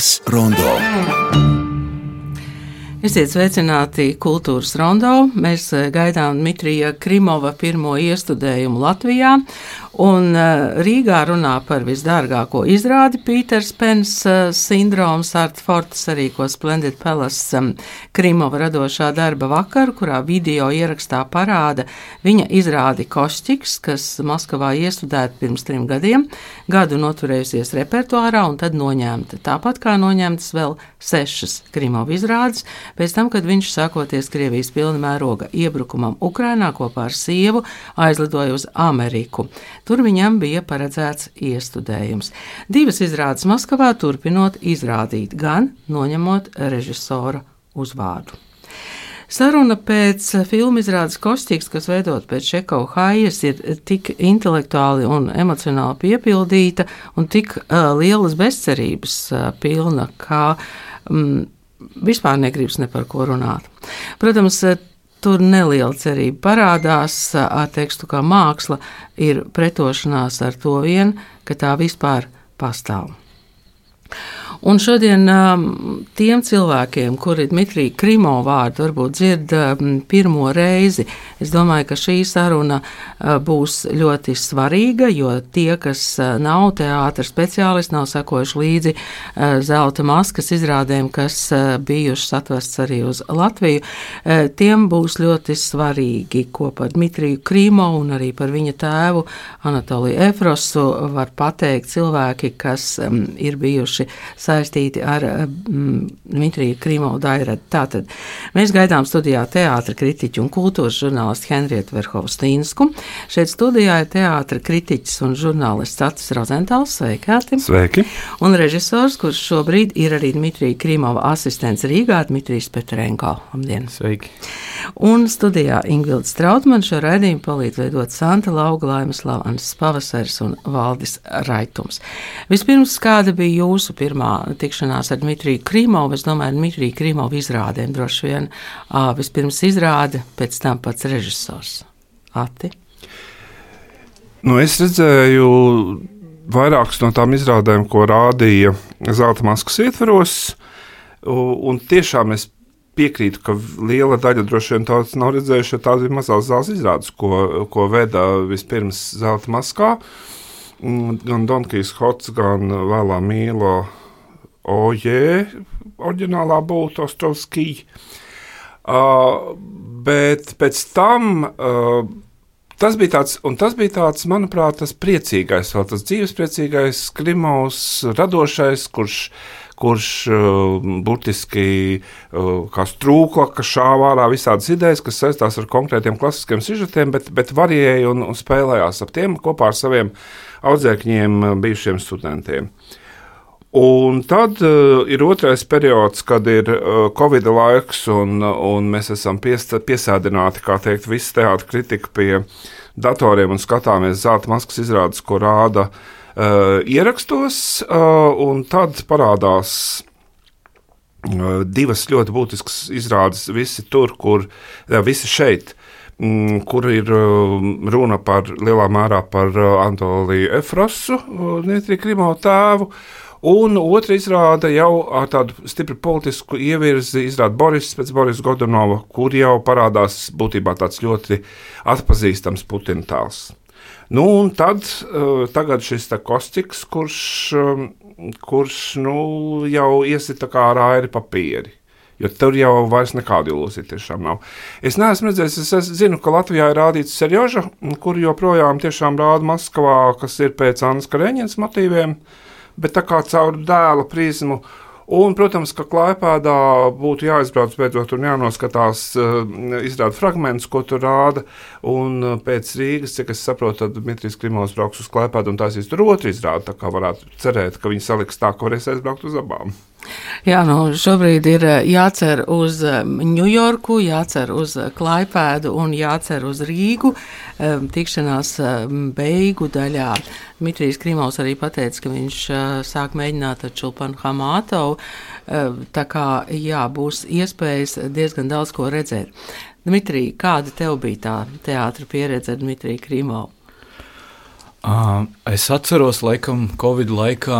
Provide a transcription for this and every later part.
Kultūras rondo. Esiet sveicināti kultūras rondo. Mēs eh, gaidām Dmitrija Krimova pirmo iestudējumu Latvijā. Un uh, Rīgā runā par visdārgāko izrādi Pīters Pens uh, sindroms Art Fortas arī ko Splendid Palace um, Krimova radošā darba vakaru, kurā video ierakstā parāda viņa izrādi Košķiks, kas Maskavā iestudēta pirms trim gadiem, gadu noturējusies repertuārā un tad noņemta. Tāpat kā noņemtas vēl sešas Krimova izrādes, pēc tam, kad viņš sākoties Krievijas pilna mēroga iebrukumam Ukrainā kopā ar sievu aizlidoja uz Ameriku. Tur viņam bija paredzēts iestudējums. Divas izrādes Maskavā turpinot izrādīt, gan noņemot režisora uzvārdu. Saruna pēc filmu izrādes Kostīgs, kas veidot pēc Čekova hājas, ir tik intelektuāli un emocionāli piepildīta un tik uh, lielas bezcerības uh, pilna, ka um, vispār negribas ne par ko runāt. Protams, Tur neliela cerība parādās ar tekstu, kā māksla ir pretošanās ar to vien, ka tā vispār pastāv. Un šodien um, tiem cilvēkiem, kuri Dmitrija Krimo vārdu varbūt dzird um, pirmo reizi, es domāju, ka šī saruna uh, būs ļoti svarīga, jo tie, kas uh, nav teātra speciālisti, nav sekojuši līdzi uh, zelta maskas izrādēm, kas bijušas atvests arī uz Latviju, tiem būs ļoti svarīgi, ko par Dmitriju Krimo un arī par viņa tēvu Anatoliju Efrosu var pateikt cilvēki, kas um, ir bijuši saistīti ar mm, Dmitriju Krīmovu Dairadu. Tātad mēs gaidām studijā teātra kritiķu un kultūras žurnālistu Henrietu Verhovstīnsku. Šeit studijā ir teātra kritiķis un žurnālists Atis Rozentāls. Sveikāti! Sveiki! Un režisors, kurš šobrīd ir arī Dmitrija Krīmova asistents Rīgā, Dmitrijs Petrenko. Labdien! Sveiki! Un studijā Ingvilda Strautmana šo raidījumu palīdz veidot Santa Lauga, Laimas Lavans Pavasaris un Valdis Raitums. Vispirms, kāda bija jūsu pirmā tikšanās ar Dmitriju Krīmovu? Es domāju, Dmitriju Krīmovu izrādēm droši vien. Vispirms izrāde, pēc tam pats režisors. Ati? Nu, es redzēju vairākas no tām izrādēm, ko rādīja Zelta maskas ietveros, un tiešām es piekrītu, ka liela daļa droši vien tādas nav redzējuši, jo tās bija mazās zāles izrādes, ko, ko veda vispirms zelta maskā. Gan Donkijs Hots, gan vēlā mīlo Oje, oriģinālā būtu Ostrovskija. Uh, bet pēc tam uh, tas bija tāds, un tas bija tāds, manuprāt, tas priecīgais, vēl tas dzīvespriecīgais, Krimovs, radošais, kurš kurš uh, burtiski uh, kā strūkla, ka šāva ārā visādas idejas, kas saistās ar konkrētiem klasiskiem sižetiem, bet, bet varēja un, un spēlējās ap tiem kopā ar saviem audzēkņiem, uh, bijušiem studentiem. Un tad uh, ir otrais periods, kad ir uh, Covid laiks, un, un mēs esam piesta, piesādināti, kā teikt, visu teātris kritika pie datoriem un skatāmies zelta maskas izrādes, ko rāda uh, ierakstos, uh, un tad parādās uh, divas ļoti būtiskas izrādes. Visi tur, kur jā, visi šeit. Mm, kur ir runa par lielā mērā par Antoliju Efrosu, Dmitri Krimo tēvu, Un otra izrāda jau ar tādu stipru politisku ievirzi, izrāda Boris pēc Boris Godunova, kur jau parādās būtībā tāds ļoti atpazīstams Putina tēls. Nu, un tad uh, šis kostiks, kurš, um, kurš nu, jau iesita kā rāri papīri. Jo tur jau vairs nekāda ilūzija tiešām nav. Es neesmu redzējis, es, es zinu, ka Latvijā ir rādīts serioža, kur joprojām tiešām rāda Maskavā, kas ir pēc Annas Kareņģinas motīviem, bet tā kā caur dēla prizmu. Un, protams, ka klājpēdā būtu jāizbrauc beidzot un jānoskatās uh, izrāda fragmentus, ko tur rāda. Un uh, pēc Rīgas, cik es saprotu, tad Dmitrijs Klimovs brauks uz klājpēdu un taisīs tur otru izrādi. Tā kā varētu cerēt, ka viņi saliks tā, ka varēs aizbraukt uz abām. Jā, nu šobrīd ir eh, jācer uz Ņujorku, jācer uz Klaipēdu un jācer uz Rīgu tikšanās beigu daļā. Dmitrijs Krimovs arī pateica, ka viņš sāk mēģināt ar Čulpanu Hamātovu, tā kā jā, būs iespējas diezgan daudz ko redzēt. Dmitrij, kāda tev bija tā teātra pieredze ar Dmitriju Krimovu? Uh, es atceros, laikam, Covid laikā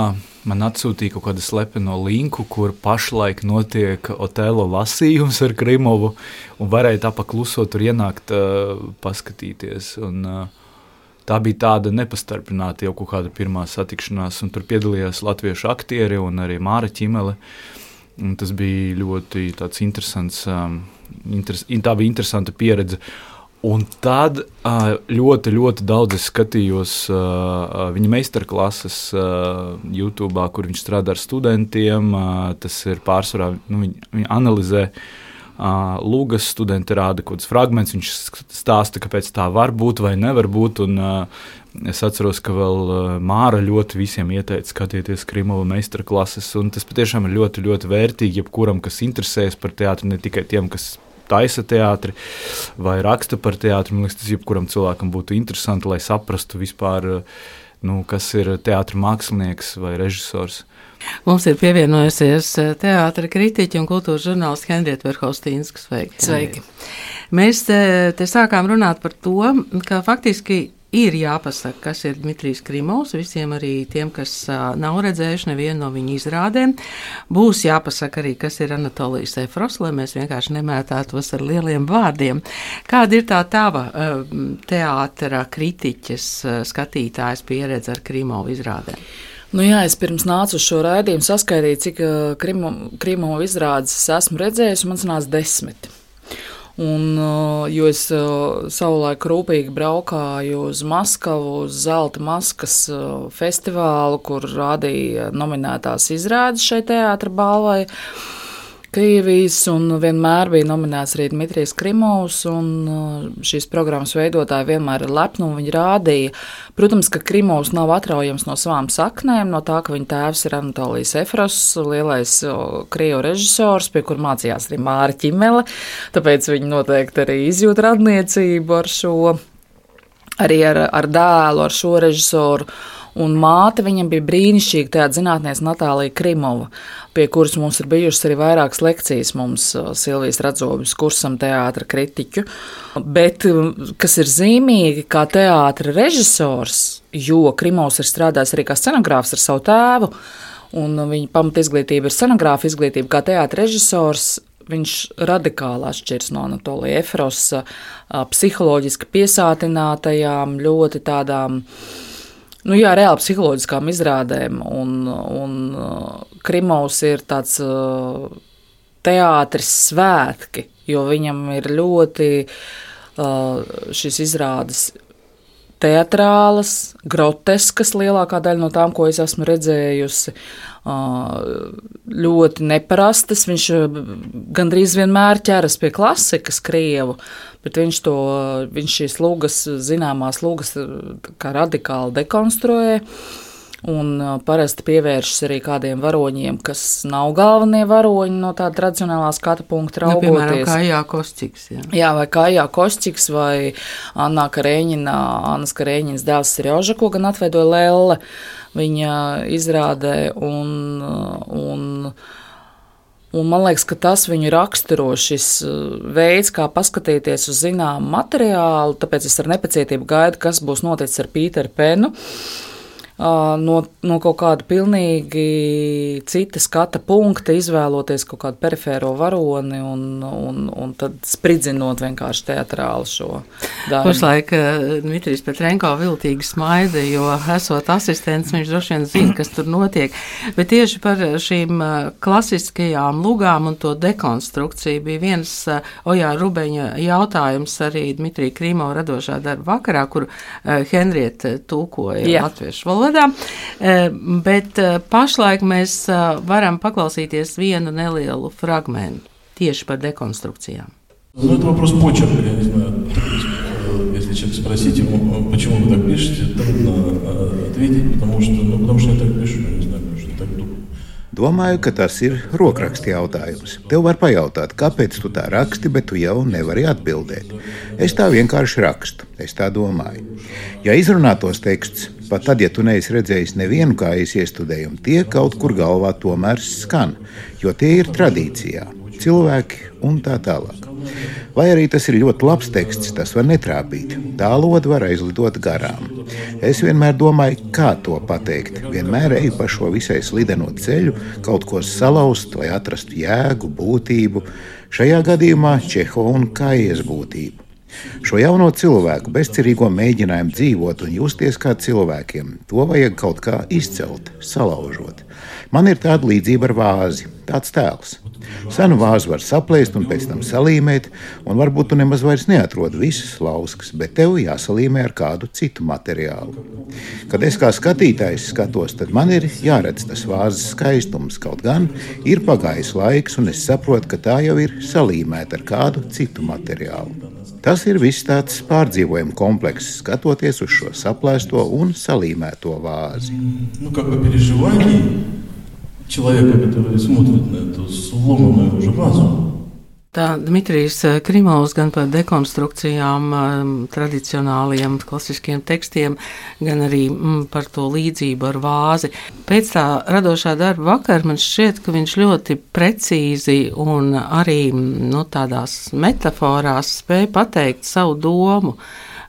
man atsūtīja kaut kādu slepeno linku, kur pašlaik notiek Otelo lasījums ar Krimovu, varēja tā paklusot tur ienākt, uh, paskatīties. Un, uh, tā bija tāda nepastarpināta jau kaut kāda pirmā satikšanās, un tur piedalījās latviešu aktieri un arī Māra Čimele. Un tas bija ļoti interesants, um, interes, tā bija interesanta pieredze. Un tad ļoti, ļoti daudz es skatījos viņa meistarklases YouTube, kur viņš strādā ar studentiem. Tas ir pārsvarā, nu, viņi, viņi analizē lūgas, studenti rāda kaut kādus fragmentus. Viņš stāsta, kāpēc tā var būt vai nevar būt. Un, Es atceros, ka vēl Māra ļoti visiem ieteica skatīties Krimova meistarklases. Tas patiešām ir ļoti, ļoti vērtīgi jebkuram, kas interesējas par teātru, ne tikai tiem, kas taisa teātri vai raksta par teātri. Man liekas, tas jebkuram cilvēkam būtu interesanti, lai saprastu vispār, nu, kas ir teātris mākslinieks vai režisors. Mums ir pievienojusies teātris kritiķa un kultūras žurnālists Henrieta Verhaustīns. Sveiki! Sveiki. Mēs te, te sākām runāt par to, ka faktiski ir jāpasaka, kas ir Dmitrijs Krimovs. Visiem arī tiem, kas nav redzējuši nevienu no viņa izrādēm, būs jāpasaka arī, kas ir Anatolijas Efros, lai mēs vienkārši nemētātos ar lieliem vārdiem. Kāda ir tā tava teātra kritiķes skatītājas pieredze ar Krimovu izrādēm? Nu jā, es pirms nācu uz šo raidījumu saskaidroju, cik Krimo, Krimovu izrādes esmu redzējis, un man sanāca desmit. Un, uh, jo es uh, savulaik rūpīgi braukāju uz Maskavu, uz Zelta maskas uh, festivālu, kur rādīja nominētās izrādes šai teātra balvai. Krievijas, un vienmēr bija nominēts arī Dmitrijs Krimovs. Uh, šīs programmas veidotāji vienmēr ir lepni, un viņi rādīja, protams, ka Krimovs nav atraujams no savām saknēm, no tā, ka viņa tēvs ir Anatolijas Efros, lielais krievu režisors, pie kur mācījās arī Māra Čimele. Tāpēc viņi noteikti arī izjūt radniecību ar šo, arī ar, ar dēlu, ar šo režisoru un māte viņam bija brīnišķīga tāda zinātniece Natālija Krimova, pie kuras mums ir bijušas arī vairākas lekcijas mums uh, Silvijas Radzobis kursam teātra kritiķu. Bet, um, kas ir zīmīgi, kā teātra režisors, jo Krimovs ir strādājis arī kā scenogrāfs ar savu tēvu, un viņa pamata izglītība ir scenogrāfa izglītība kā teātra režisors, viņš radikāli atšķiras no Anatolija Efrosa, uh, psiholoģiski piesātinātajām, ļoti tādām Nu, jā, reāli psiholoģiskām izrādēm. Un, un uh, Krimovs ir tāds uh, teātris svētki, jo viņam ir ļoti uh, šis izrādes teatrālas, groteskas, lielākā daļa no tām, ko es esmu redzējusi, ļoti neparastas. Viņš gandrīz vienmēr ķeras pie klasikas, krievu, bet viņš, to, viņš šīs lūgas, zināmās lūgas, radikāli dekonstruē. Un parasti pievēršas arī kādiem varoņiem, kas nav galvenie varoņi no tāda tradicionālā skatu punkta raugoties. Nu, piemēram, Kājā Kostiks. Jā. jā, vai Kājā Kostiks vai Anna Karēņina, Annas Karēņinas dēls Serjoža, ko gan atveidoja Lelle viņa izrādē. Un, un, Un man liekas, ka tas viņu raksturo šis veids, kā paskatīties uz zināmu materiālu. Tāpēc es ar nepacietību gaidu, kas būs noticis ar Pīteru Penu. Uh, no, no kaut kāda pilnīgi cita skata punkta, izvēloties kaut kādu perifēro varoni un, un, un tad spridzinot vienkārši teatrāli šo darbu. Pašlaik Dmitrijs Petrenko viltīgi smaida, jo esot asistents, viņš droši vien zina, kas tur notiek. Bet tieši par šīm klasiskajām lugām un to dekonstrukciju bija viens Ojā Rubeņa jautājums arī Dmitrija Krīmo radošā darba vakarā, kur Henrieta tūkoja Jā. latviešu valodu valodā, eh, bet eh, pašlaik mēs eh, varam paklausīties vienu nelielu fragmentu tieši par dekonstrukcijām. Ну, это вопрос почерка, я не знаю. Если человек спросить ему, почему вы так пишете, трудно ответить, потому что, ну, потому что я так пишу, я не знаю, потому что я так думаю. Domāju, ka tas ir rokraksta jautājums. Tev var pajautāt, kāpēc tu tā raksti, bet tu jau nevari atbildēt. Es tā vienkārši rakstu, es tā domāju. Ja izrunātos teksts Pat tad, ja tu neesi redzējis nevienu kājas iestudējumu, tie kaut kur galvā tomēr skan, jo tie ir tradīcijā, cilvēki un tā tālāk. Lai arī tas ir ļoti labs teksts, tas var netrāpīt. Tā loda var aizlidot garām. Es vienmēr domāju, kā to pateikt. Vienmēr eju pa šo visai slideno ceļu, kaut ko salauzt, lai atrastu jēgu, būtību. Šajā gadījumā Čeho un Kājas būtību. Šo jauno cilvēku bezcerīgo mēģinājumu dzīvot un justies kā cilvēkiem, to vajag kaut kā izcelt, salaužot. Man ir tāda līdzība ar vāzi, tāds tēls. Senu vāzu var saplēst un pēc tam salīmēt, un varbūt tu nemaz vairs neatrod visas lauskas, bet tev jāsalīmē ar kādu citu materiālu. Kad es kā skatītājs skatos, tad man ir jāredz tas vāzes skaistums, kaut gan ir pagājis laiks, un es saprotu, ka tā jau ir salīmēta ar kādu citu materiālu. Tas ir viss tāds pārdzīvojuma komplekss, skatoties uz šo saplēsto un salīmēto vāzi. Ну, как бы переживаний человека, который смотрит на эту сломанную уже вазу. Tā Dmitrijs eh, Krimovs gan par dekonstrukcijām, um, tradicionāliem, klasiskiem tekstiem, gan arī mm, par to līdzību ar vāzi. Pēc tā radošā darba vakar man šķiet, ka viņš ļoti precīzi un arī mm, nu, tādās metaforās spēja pateikt savu domu.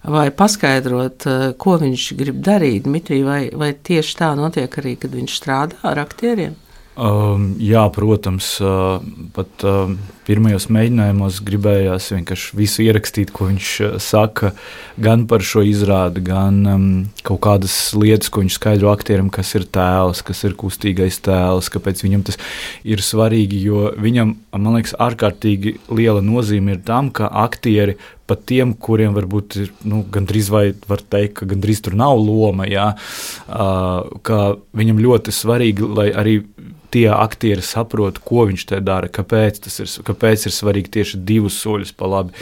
Vai paskaidrot, eh, ko viņš grib darīt, Dmitrij, vai, vai tieši tā notiek arī, kad viņš strādā ar aktieriem? Um, jā, protams, uh, pat uh, pirmajos mēģinājumos gribējās vienkārši visu ierakstīt, ko viņš uh, saka, gan par šo izrādi, gan um, kaut kādas lietas, ko viņš skaidro aktierim, kas ir tēls, kas ir kustīgais tēls, kāpēc viņam tas ir svarīgi. Jo viņam, man liekas, ārkārtīgi liela nozīme ir tam, ka aktieri pat tiem, kuriem varbūt ir nu, gandrīz vai var teikt, ka gandrīz tur nav loma, jā, uh, ka viņam ļoti svarīgi, lai arī tie aktieri saprot, ko viņš te dara, kāpēc, ir, kāpēc ir svarīgi tieši divus soļus pa labi.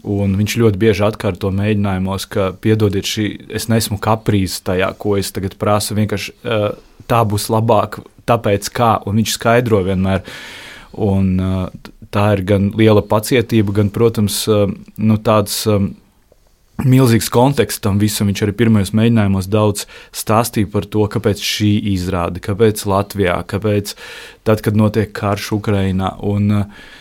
Un viņš ļoti bieži atkārto mēģinājumos, ka, piedodiet, šī, es nesmu kaprīzs tajā, ko es tagad prasu. Vienkārši tā būs labāk, tāpēc kā, un viņš skaidro vienmēr. Un, tā ir gan liela pacietība, gan, protams, nu, tāds. Milzīgs konteksts tam visam. Viņš arī pirmajos mēģinājumos daudz stāstīja par to, kāpēc šī izrāde, kāpēc Latvijā, kāpēc tad, kad notiek karš Ukrainā. Un, uh,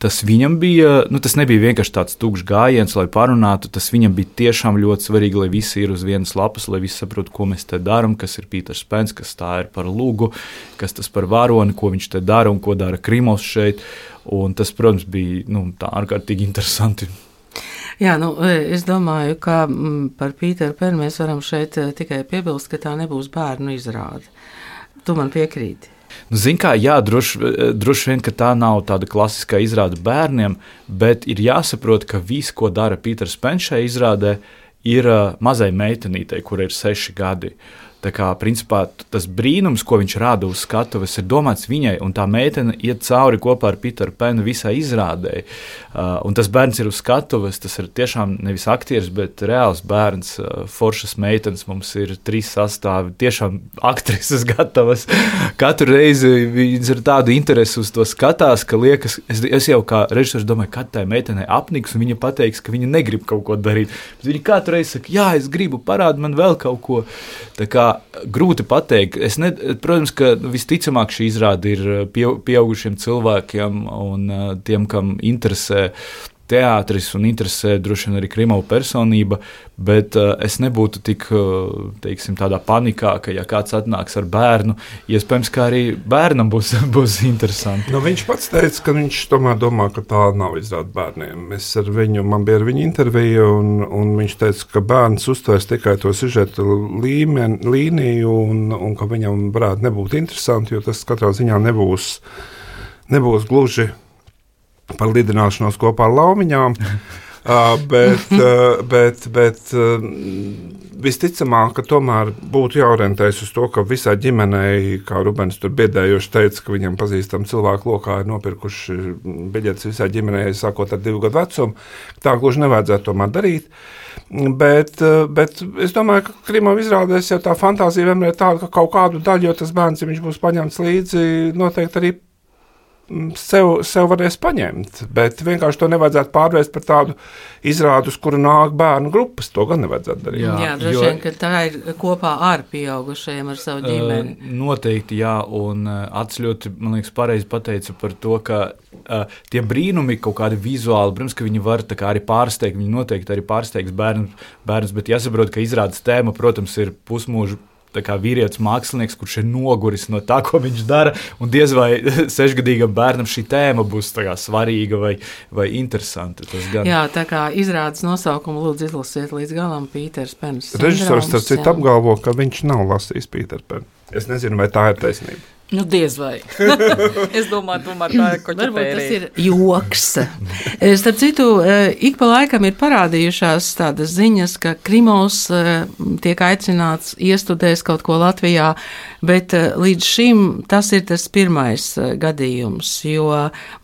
Tas viņam bija, nu, tas nebija vienkārši tāds tukšs gājiens, lai parunātu. Tas viņam bija tiešām ļoti svarīgi, lai visi ir uz vienas lapas, lai visi saprotu, ko mēs te darām, kas ir Pīters Pence, kas tā ir par lūgu, kas tas par varoni, ko viņš te dara un ko dara Krimovs šeit. Un tas, protams, bija nu, ārkārtīgi interesanti Jā, nu, e, es domāju, ka mm, par Pīteru Pēnu mēs varam šeit e, tikai piebilst, ka tā nebūs bērnu izrāde. Tu man piekrīti. Nu, Ziniet, kā jā, droši, e, droši vien tā nav tāda klasiskā izrāde bērniem, bet ir jāsaprot, ka viss, ko dara Pīters Pēns šajā izrādē, ir mazai meitenītei, kur ir seši gadi. Uh, Tā kā, principā, tas brīnums, ko viņš rāda uz skatuves, ir domāts viņai, un tā meitene iet cauri kopā ar Piteru Penu visai izrādēji. Uh, un tas bērns ir uz skatuves, tas ir tiešām nevis aktieris, bet reāls bērns, uh, foršas meitenes. Mums ir trīs sastāvi, tiešām aktrises gatavas. Katru reizi viņas ir tādu interesi uz to skatās, ka liekas, es, es jau kā režisors domāju, kad tai meitenei apniks, un viņa pateiks, ka viņa negrib kaut ko darīt. Bet viņa katru reizi saka, jā, es gribu, parādi man vēl kaut ko. Tā kā grūti pateikt. Ne, protams, ka visticamāk šī izrāde ir pieaugušiem cilvēkiem un tiem, kam interesē teātris un interesē droši vien arī Krimova personība, bet uh, es nebūtu tik uh, teiksim, tādā panikā, ka, ja kāds atnāks ar bērnu, iespējams, ka arī bērnam būs, būs interesanti. Nu, viņš pats teica, ka viņš tomēr domā, ka tā nav izrāda bērniem. Es ar viņu, man bija ar viņu intervija, un, un viņš teica, ka bērns uztvērs tikai to sižetu līmeni, līniju, un, un ka viņam varētu nebūt interesanti, jo tas katrā ziņā nebūs, nebūs gluži par lidināšanos kopā ar laumiņām. Uh, bet, uh, bet, bet uh, visticamāk, ka tomēr būtu jāorientējas uz to, ka visai ģimenei, kā Rubens tur biedējoši teica, ka viņam pazīstami cilvēki lokā ir nopirkuši biļetes visai ģimenei, sākot ar divu gadu vecumu. Tā gluži nevajadzētu tomēr darīt. Bet, bet es domāju, ka Krimovs izrādās jau tā fantāzija vienmēr tāda, ka kaut kādu daļu, jo tas bērns, ja viņš būs paņemts līdzi, noteikti arī sev, sev varēs paņemt. Bet vienkārši to nevajadzētu pārvērst par tādu izrādu, uz kuru nāk bērnu grupas. To gan nevajadzētu darīt. Jā, jā droši vien, ka tā ir kopā ar pieaugušajiem, ar savu ģimeni. Uh, noteikti, jā, un Ats ļoti, man liekas, pareizi pateica par to, ka uh, tie brīnumi kaut kādi vizuāli, protams, ka viņi var arī pārsteigt, viņi noteikti arī pārsteigs bērnus, bērnus bet jāsaprot, ka izrādes tēma, protams, ir pusmūža vīrietis mākslinieks, kurš ir noguris no tā, ko viņš dara. Un diez vai sešgadīgam bērnam šī tēma būs svarīga vai, vai interesanta. Jā, tā kā izrādes nosaukumu lūdzu izlasiet līdz galam Pīters Pens. Režisors starp citu apgalvo, ka viņš nav lasījis Pīteru Penu. Es nezinu, vai tā ir taisnība. Nu, diez vai. es domāju, tomēr tā ir kaut kas tāds. Tas ir joks. Starp citu, eh, ik pa laikam ir parādījušās tādas ziņas, ka Krimovs eh, tiek aicināts iestudēt kaut ko Latvijā, bet eh, līdz šim tas ir tas pirmais gadījums. Jo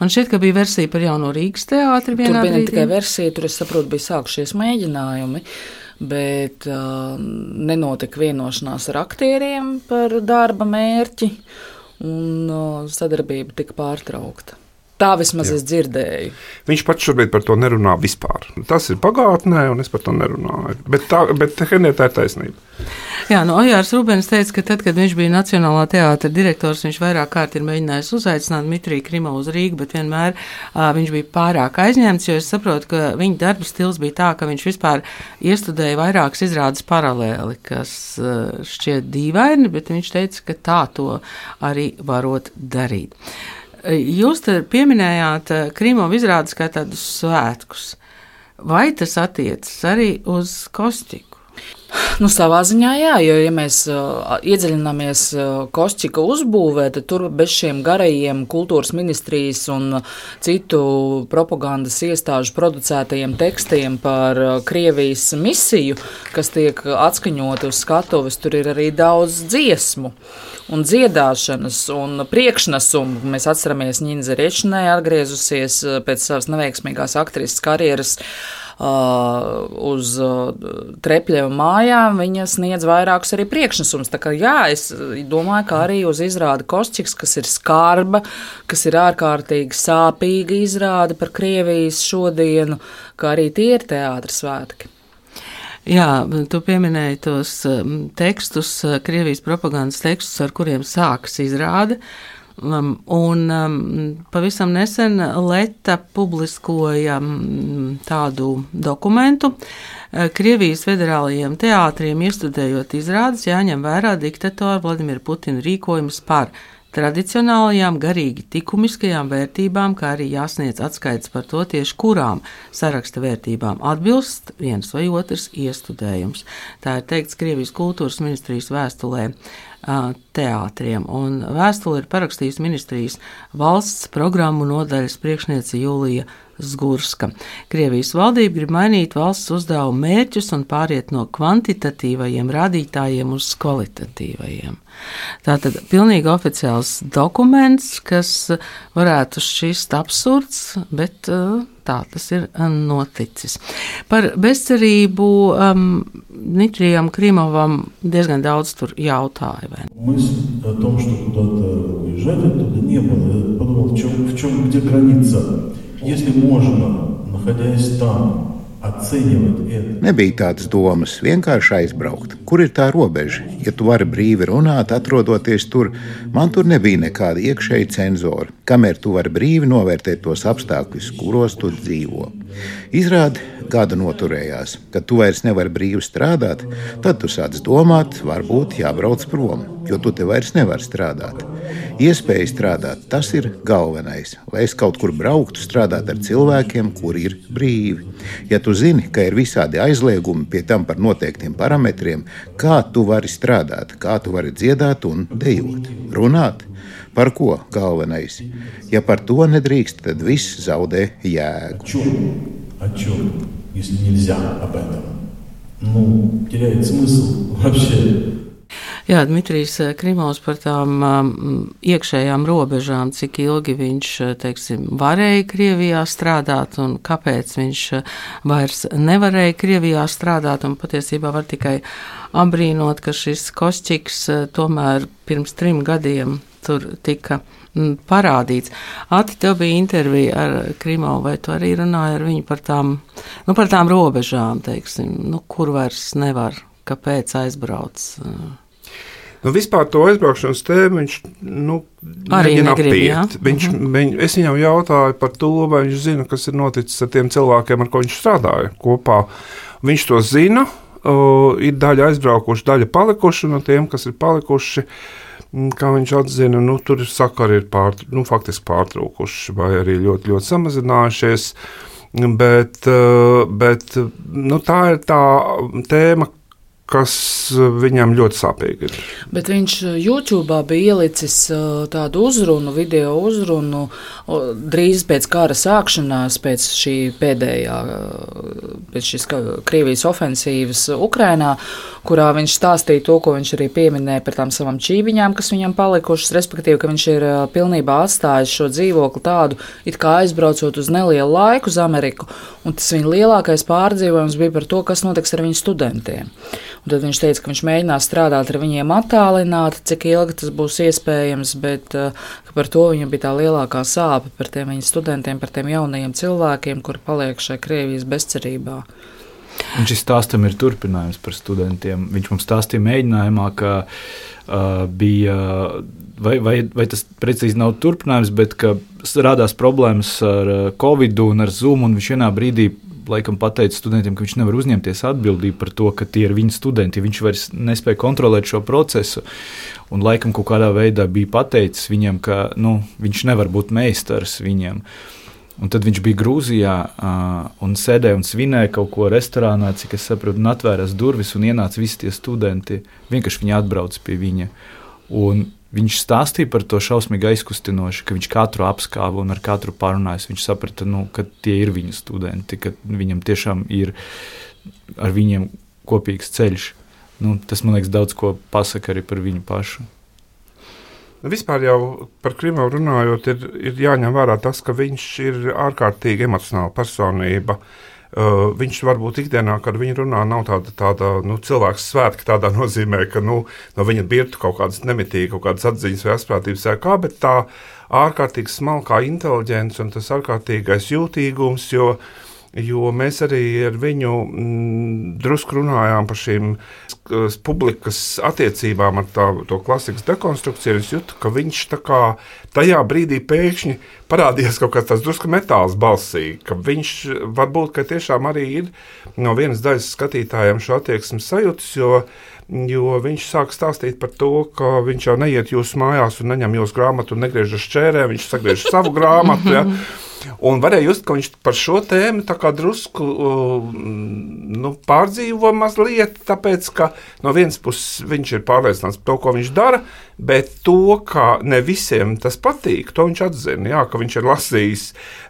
man šķiet, ka bija versija par jauno Rīgas teātri. Tur bija ne tikai versija, tur es saprotu, bija sākušies mēģinājumi bet uh, nenotika vienošanās ar aktieriem par darba mērķi un uh, sadarbība tika pārtraukta. Tā vismaz Jā. es dzirdēju. Viņš pats šobrīd par to nerunā vispār. Tas ir pagātnē, un es par to nerunāju. Bet, tā, bet Henrieta ir taisnība. Jā, no nu, Ojārs Rūbens teica, ka tad, kad viņš bija Nacionālā teātra direktors, viņš vairāk kārt ir mēģinājis uzaicināt Mitriju Krimovu uz Rīgu, bet vienmēr uh, viņš bija pārāk aizņemts, jo es saprotu, ka viņa darba stils bija tā, ka viņš vispār iestudēja vairākas izrādes paralēli, kas uh, šķiet dīvaini, bet viņš teica, ka tā to arī varot darīt. Jūs te pieminējāt eh, Krīmovu izrādes kā tādus svētkus. Vai tas attiecas arī uz Kostiku? Nu, savā ziņā, jā, jo, ja mēs uh, iedziļināmies uh, Kosčika uzbūvē, tad tur bez šiem garajiem kultūras ministrijas un citu propagandas iestāžu producētajiem tekstiem par uh, Krievijas misiju, kas tiek atskaņoti uz skatuves, tur ir arī daudz dziesmu un dziedāšanas un priekšnesumu. Mēs atceramies, Ņīna Zariečnē atgriezusies uh, pēc savas neveiksmīgās aktrises karjeras. Uh, Uh, uz uh, trepļiem mājām, viņa sniedz vairākus arī priekšnesumus. Tā kā jā, es domāju, ka arī uz izrādi Kosčiks, kas ir skarba, kas ir ārkārtīgi sāpīga izrāde par Krievijas šodienu, ka arī tie ir teātris svētki. Jā, tu pieminēji tos um, tekstus, uh, Krievijas propagandas tekstus, ar kuriem sākas izrāde. Um, un um, pavisam nesen Leta publiskoja um, tādu dokumentu. Uh, Krievijas federālajiem teātriem iestudējot izrādes jāņem vērā diktatora Vladimira Putina rīkojums par tradicionālajām, garīgi likumiskajām vērtībām, kā arī jāsniedz atskaits par to tieši kurām saraksta vērtībām atbilst viens vai otrs iestudējums. Tā ir teikts Krievijas kultūras ministrijas vēstulē teātriem. Un vēstuli ir parakstījusi ministrijas valsts programmu nodaļas priekšniece Jūlija Zgurska. Krievijas valdība grib mainīt valsts uzdevumu mērķus un pāriet no kvantitatīvajiem rādītājiem uz kvalitatīvajiem. Tātad pilnīgi oficiāls dokuments, kas varētu šķist absurds, bet uh, tā tas ir noticis. Par bezcerību um, Dmitrijam Krimovam diezgan daudz tur jautāja. Мысль о том, что куда-то уезжать оттуда не было. Я подумал, в чем, в чем, где граница? Если можно, находясь там, Nebija tādas domas, vienkārši aizbraukt. Kur ir tā robeža? Ja tu vari brīvi runāt, atrodoties tur, man tur nebija nekāda iekšēja cenzora. Kamēr tu vari brīvi novērtēt tos apstākļus, kuros tu dzīvo. Izrādi gada noturējās, kad tu vairs nevari brīvi strādāt, tad tu sāc domāt, varbūt jābrauc prom, jo tu te vairs nevari strādāt. Iespēja strādāt, tas ir galvenais. Lai es kaut kur brauktu, strādāt ar cilvēkiem, kuri ir brīvi. Ja tu zini, ka ir visādi aizliegumi pie tam par noteiktiem parametriem, kā tu vari strādāt, kā tu vari dziedāt un dejot, runāt. Par ko galvenais? Ja par to nedrīkst, tad viss zaudē jēgu. Jā, Dmitrijs э, Krimovs par tām iekšējām robežām, cik ilgi viņš э, teiksim, varēja Krievijā strādāt un kāpēc viņš э, vairs nevarēja Krievijā strādāt. Patiesībā var tikai apbrīnot, ka šis Kosčiks tomēr pirms trim gadiem tur tika mm, parādīts. Ati, tev bija intervija ar Krimovu, vai tu arī runāji ar viņu par tām, nu, par tām robežām, teiksim, nu, kur vairs nevar, kāpēc aizbrauc? Nu, vispār to aizbraukšanas tēmu viņš nu, Arī negrib, apiet. jā? Viņš, Mhm. viņ, es viņam jautāju par to, vai viņš zina, kas ir noticis ar tiem cilvēkiem, ar ko viņš strādāja kopā. Viņš to zina. Uh, ir daļa aizbraukuši, daļa palikuši, no tiem, kas ir palikuši, mm, kā viņš atzina, nu, tur sakari ir pār, nu, faktiski pārtraukuši vai arī ļoti, ļoti samazinājušies. Bet, uh, bet nu, tā ir tā tēma, kas viņam ļoti sāpīga ir. Bet viņš eh, YouTube bija ielicis uh, tādu uzrunu, video uzrunu drīz pēc kara sākšanās, pēc šī pēdējā, pēc šīs Krievijas ofensīvas Ukrainā, kurā viņš stāstīja to, ko viņš arī pieminēja par tām savām čīviņām, kas viņam palikušas, respektīvi, ka viņš ir pilnībā atstājis šo dzīvokli tādu, it kā aizbraucot uz nelielu laiku uz Ameriku, un tas viņa lielākais pārdzīvojums bija par to, kas notiks ar viņu studentiem. Tad viņš teica, ka viņš mēģinās strādāt ar viņiem attālināti, cik ilgi tas būs iespējams, bet ka par to viņam bija tā lielākā sāpe par tiem viņa studentiem, par tiem jaunajiem cilvēkiem, kuri paliek šajā Krievijas bezcerībā. Un šis stāstam ir turpinājums par studentiem. Viņš mums stāstīja mēģinājumā, ka uh, bija, vai, vai, vai tas precīzi nav turpinājums, bet ka radās problēmas ar uh, Covid un ar Zoom, un viņš vienā brīdī laikam pateica studentiem, ka viņš nevar uzņemties atbildību par to, ka tie ir viņa studenti. Viņš vairs nespēja kontrolēt šo procesu. Un laikam kaut kādā veidā bija pateicis viņam, ka nu, viņš nevar būt meistars viņam. Un tad viņš bija Grūzijā uh, un sēdēja un svinēja kaut ko restorānā, cik es saprotu, un atvērās durvis un ienāca visi tie studenti. Vienkārši viņi atbrauca pie viņa. Un viņš stāstīja par to šausmīgi aizkustinoši, ka viņš katru apskāva un ar katru parunājās. Viņš saprata, nu, ka tie ir viņa studenti, ka viņam tiešām ir ar viņiem kopīgs ceļš. Nu, tas man liekas, daudz ko pasaka arī par viņu pašu. Nu, Vispār jau par Krimu runājot, ir, ir jāņem vērā tas, ka viņš ir ārkārtīgi emocionāla personība. Uh, viņš varbūt ikdienā, kad viņa runā, nav tāda, tāda nu, cilvēks svētka tādā nozīmē, ka nu, no viņa birtu kaut kādas nemitīgas, kaut kādas atziņas vai asprātības vai kā, bet tā ārkārtīgi smalkā inteliģence un tas ārkārtīgais jūtīgums, jo Jo mēs arī ar viņu mm, drusku runājām par šīm publikas attiecībām ar tā, to klasikas dekonstrukciju. Es jūtu, ka viņš kā tajā brīdī pēkšņi parādījās kaut kāds drusku metāls balsī, ka viņš varbūt ka tiešām arī ir no vienas daļas skatītājiem šo attieksmi sajūtas, jo, jo viņš sāk stāstīt par to, ka viņš jau neiet jūsu mājās un neņem jūsu grāmatu un negriež uz čērē, viņš sagriež savu grāmatu. Ja? Un varēja just, ka viņš par šo tēmu drusku uh, nu, pārdzīvo mazliet, tāpēc, ka no vienas puses viņš ir pārliecināts par to, ko viņš dara, bet to, ka ne visiem tas patīk, to viņš atzina. Jā, ka viņš ir lasījis,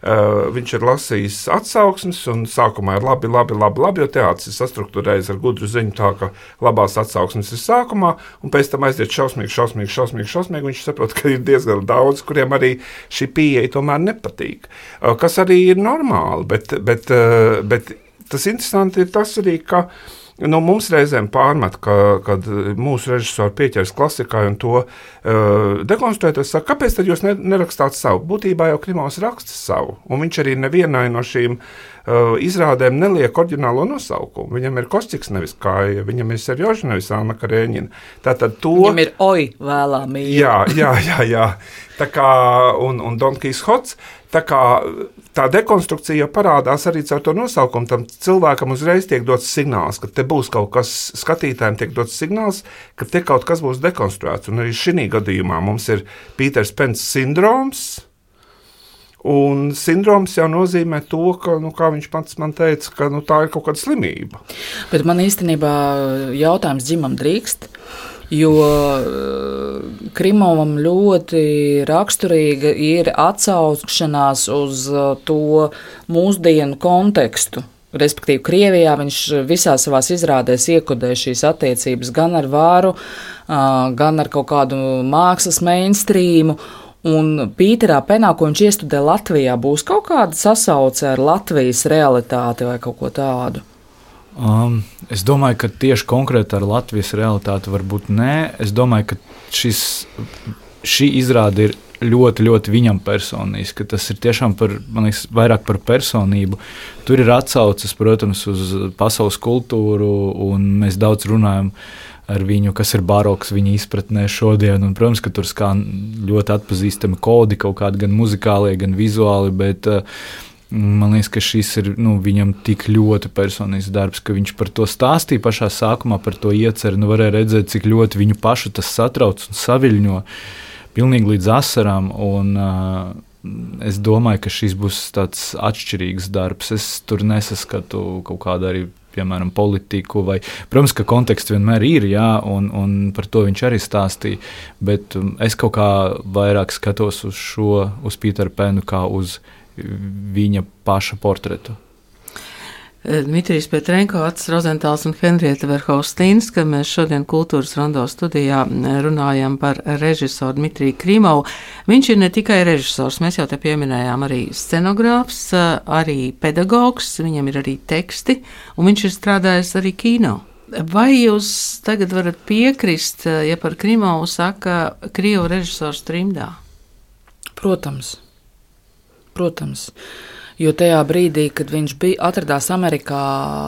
uh, viņš ir lasījis atsauksmes, un sākumā ir labi, labi, labi, labi jo teātris ir sastruktūrējis ar gudru ziņu, tā ka labās atsauksmes ir sākumā, un pēc tam aiziet šausmīgi, šausmīgi, šausmīgi, šausmīgi. Viņš saprot, ka ir diezgan daudz, kuriem arī šī pieeja tomēr nepatīk. Uh, kas arī ir normāli, bet, bet, uh, bet tas interesanti ir tas arī, ka Nu, mums reizēm pārmet, ka, kad mūsu režisori pieķers klasikai un to uh, dekonstruēt. Es saku, kāpēc tad jūs ne, nerakstāt savu? Būtībā jau Klimāns raksta savu, un viņš arī nevienai no šīm uh, izrādēm neliek oriģinālo nosaukumu. Viņam ir Kostiks, nevis Kāja, viņam ir Serjoža, nevis Anna Karēņina. Tātad to. Viņam ir oi vēlāmī. Jā, jā, jā. jā. Tā kā un, un Donkijs Hots. Tā kā tā dekonstrukcija jau parādās arī caur to nosaukumu. Tam cilvēkam uzreiz tiek dots signāls, ka te būs kaut kas, skatītājiem tiek dots signāls, ka te kaut kas būs dekonstruēts. Un arī šī gadījumā mums ir Pīters Pence sindroms. Un sindroms jau nozīmē to, ka, nu, kā viņš pats man teica, ka nu, tā ir kaut kāda slimība. Bet man īstenībā jautājums dzimam drīkst. Jo eh, Krimovam ļoti raksturīga ir atsaukšanās uz eh, to mūsdienu kontekstu. Respektīvi, Krievijā viņš visā savā izrādēs iekodē šīs attiecības gan ar vāru, ā, gan ar kaut kādu mākslas mainstreamu. Un Pīterā penā, ko viņš iestudē Latvijā, būs kaut kāda sasauce ar Latvijas realitāti vai kaut ko tādu. Um, es domāju, ka tieši konkrēti ar Latvijas realitāti varbūt nē. Es domāju, ka šis, šī izrāde ir ļoti, ļoti viņam personiski. Tas ir tiešām par, liekas, vairāk par personību. Tur ir atsauces, protams, uz pasaules kultūru, un mēs daudz runājam ar viņu, kas ir baroks viņa izpratnē šodien. Un, protams, ka tur skan ļoti atpazīstami kodi, kaut kādi gan muzikālie, gan vizuāli. Bet, uh, Man liekas, ka šis ir nu, viņam tik ļoti personisks darbs, ka viņš par to stāstīja pašā sākumā, par to ieceru. Nu, varēja redzēt, cik ļoti viņu pašu tas satrauc un saviļņo, pilnīgi līdz asarām. Un, uh, es domāju, ka šis būs tāds atšķirīgs darbs. Es tur nesaskatu kaut kādu arī piemēram, politiku. Vai, protams, ka konteksts vienmēr ir, jā, un, un par to viņš arī stāstīja. Bet um, es kaut kā vairāk skatos uz šo, uz Pīteru Pēnu, kā uz viņa paša portretu. Dmitrijs Petrenko, Ats Rozentāls un Henrieta Verhaustīns, ka mēs šodien kultūras rondo studijā runājam par režisoru Dmitriju Krimovu. Viņš ir ne tikai režisors, mēs jau te pieminējām arī scenogrāfs, arī pedagogs, viņam ir arī teksti, un viņš ir strādājis arī kino. Vai jūs tagad varat piekrist, ja par Krimovu saka Krievu režisors trimdā? Protams. Protams. Jo tajā brīdī, kad viņš bija atradās Amerikā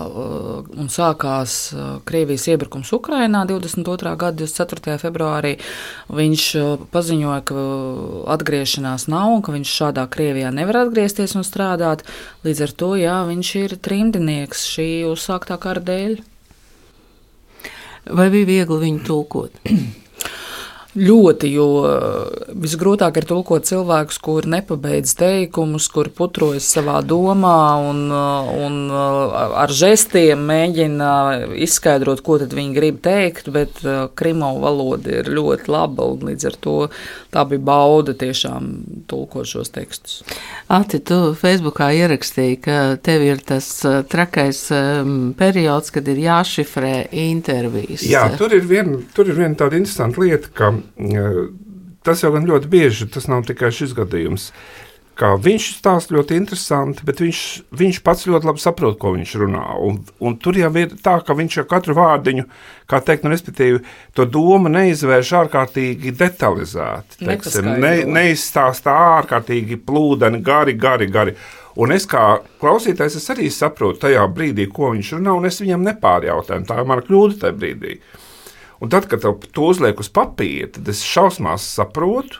uh, un sākās uh, Krievijas iebrukums Ukrajinā 22. gada 24. februārī, viņš uh, paziņoja, ka atgriešanās nav un ka viņš šādā Krievijā nevar atgriezties un strādāt. Līdz ar to jā, viņš ir trimdinieks šī uzsāktā kara dēļ. Vai bija viegli viņu tulkot? Ļoti, jo eh, visgrūtāk ir tulkot cilvēkus, kuri nepabeidz teikumus, kuri putrojas savā domā un, eh, un eh, ar žestiem mēģina izskaidrot, ko viņi grib teikt, bet krimovu valoda ir ļoti laba un līdz ar to tā bija bauda tiešām tulkot šos tekstus. Ati, tu Facebookā ierakstīji, ka tev ir tas trakais um, periods, kad ir jāšifrē intervijas. Jā, tur ir viena vien tāda interesanta lieta, ka tas jau gan ļoti bieži, tas nav tikai šis gadījums. Kā viņš stāsta ļoti interesanti, bet viņš, viņš pats ļoti labi saprot, ko viņš runā. Un, un tur jau ir tā, ka viņš jau katru vārdiņu, kā teikt, nu, respektīvi, to domu neizvērš ārkārtīgi detalizēti. Teiksim, ne, neizstāstā ārkārtīgi plūdeni, gari, gari, gari. Un es kā klausītājs es arī saprotu tajā brīdī, ko viņš runā, un es viņam nepārjautāju. Tā ir mana kļūda tajā brīdī. Un tad, kad to uzliek uz papīra, tad es šausmās saprotu,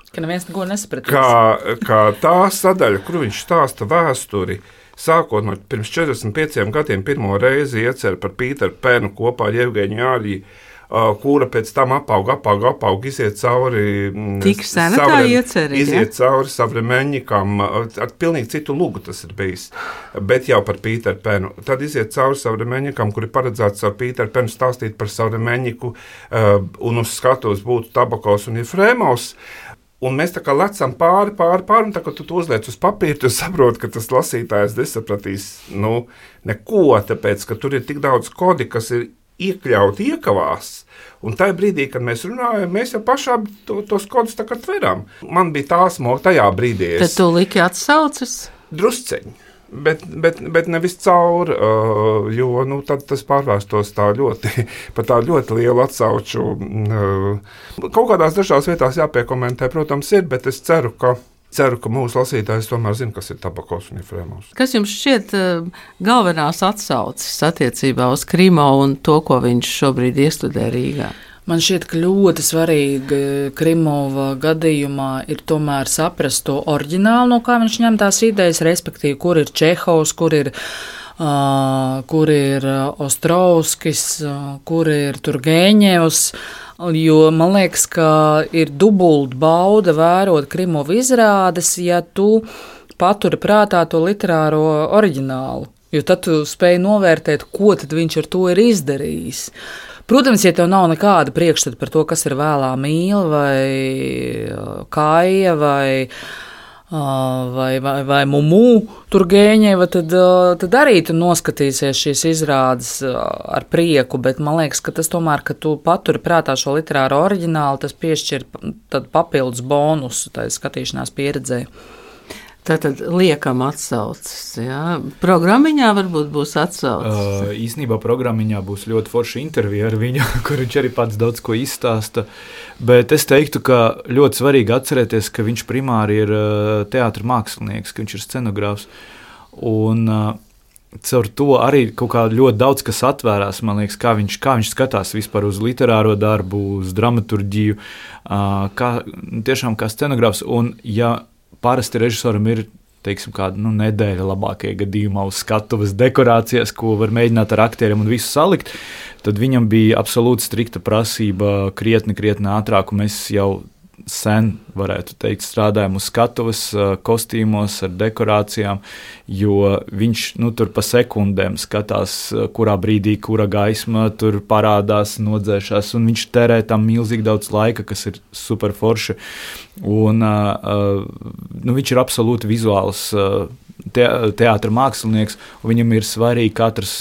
ka. Kā, kā tā sadaļa, kur viņš stāsta vēsturi, sākot no pirms 45 gadiem, pirmo reizi iecer par Pīteru Pēnu kopā ar Jevgeņu Jāriju kura pēc tam apauga, apauga, apauga, iziet cauri. Mm, Tik sena tā iecerība. Iziet ja? cauri savremeņikam, ar pilnīgi citu lugu tas ir bijis, bet jau par Pīteru Penu. Tad iziet cauri savremeņikam, kur ir paredzēts ar Pīteru Penu stāstīt par savremeņiku, un uz skatuves būtu Tabakos un Jefrēmos. Un mēs tā kā lecam pāri, pāri, pāri, un tā kā tu to uzliec uz papīra, tu saproti, ka tas lasītājs nesapratīs nu, neko, tāpēc, ka tur ir tik daudz kodi, kas ir iekļaut iekavās. Un tajā brīdī, kad mēs runājam, mēs jau pašā to, tos kodus tā kā tveram. Man bija tā smoga tajā brīdī. Es... Tad tu liki atsaucas? Drusceņi. Bet, bet, bet nevis cauri, uh, jo nu, tas pārvērstos tā ļoti, par tādu ļoti lielu atsauču. Uh, kaut kādās dažās vietās jāpiekomentē, protams, ir, bet es ceru, ka Ceru, ka mūsu lasītājs tomēr zina, kas ir tabakos un frēmos. Kas jums šķiet uh, galvenās atsauces attiecībā uz Krimo un to, ko viņš šobrīd iestudē Rīgā? Man šķiet, ka ļoti svarīgi Krimova gadījumā ir tomēr saprast to oriģinālu, no kā viņš ņem tās idejas, respektīvi, kur ir Čehovs, kur ir, uh, kur ir Ostrovskis, uh, kur ir Turgēņevs. Uh, Jo man liekas, ka ir dubult bauda vērot Krimovu izrādes, ja tu paturi prātā to literāro oriģinālu. Jo tad tu spēj novērtēt, ko viņš ar to ir izdarījis. Protams, ja tev nav nekāda priekšstata par to, kas ir vēlā mīla vai kāja vai vai, vai, vai mumu tur gēņēva, tad, tad arī tu noskatīsies šīs izrādes ar prieku, bet man liekas, ka tas tomēr, ka tu paturi prātā šo literāro oriģinālu, tas piešķir papildus bonusu tai skatīšanās pieredzē. Tātad liekam atsaucas. Jā. Programmiņā varbūt būs atsaucas. Uh, īsnībā programmiņā būs ļoti forša intervija ar viņu, kur viņš arī pats daudz ko izstāsta. Bet es teiktu, ka ļoti svarīgi atcerēties, ka viņš primāri ir uh, teātris mākslinieks, ka viņš ir scenogrāfs. Un, uh, Caur to arī kaut kā ļoti daudz kas atvērās. Man liekas, kā viņš, kā viņš skatās vispār uz literāro darbu, uz dramaturgiju, uh, kā, tiešām kā scenogrāfs. Un, ja parasti režisoram ir teiksim, kāda nu, nedēļa labākajā gadījumā uz skatuves dekorācijas, ko var mēģināt ar aktieriem un visu salikt, tad viņam bija absolūti strikta prasība krietni, krietni ātrāk, un mēs jau sen, varētu teikt, strādājam uz skatuves, kostīmos, ar dekorācijām, jo viņš nu, tur pa sekundēm skatās, kurā brīdī, kura gaisma tur parādās, nodzēšās, un viņš terē tam milzīgi daudz laika, kas ir super forši. Un, nu, viņš ir absolūti vizuāls te, teātris mākslinieks, un viņam ir svarīgi katrs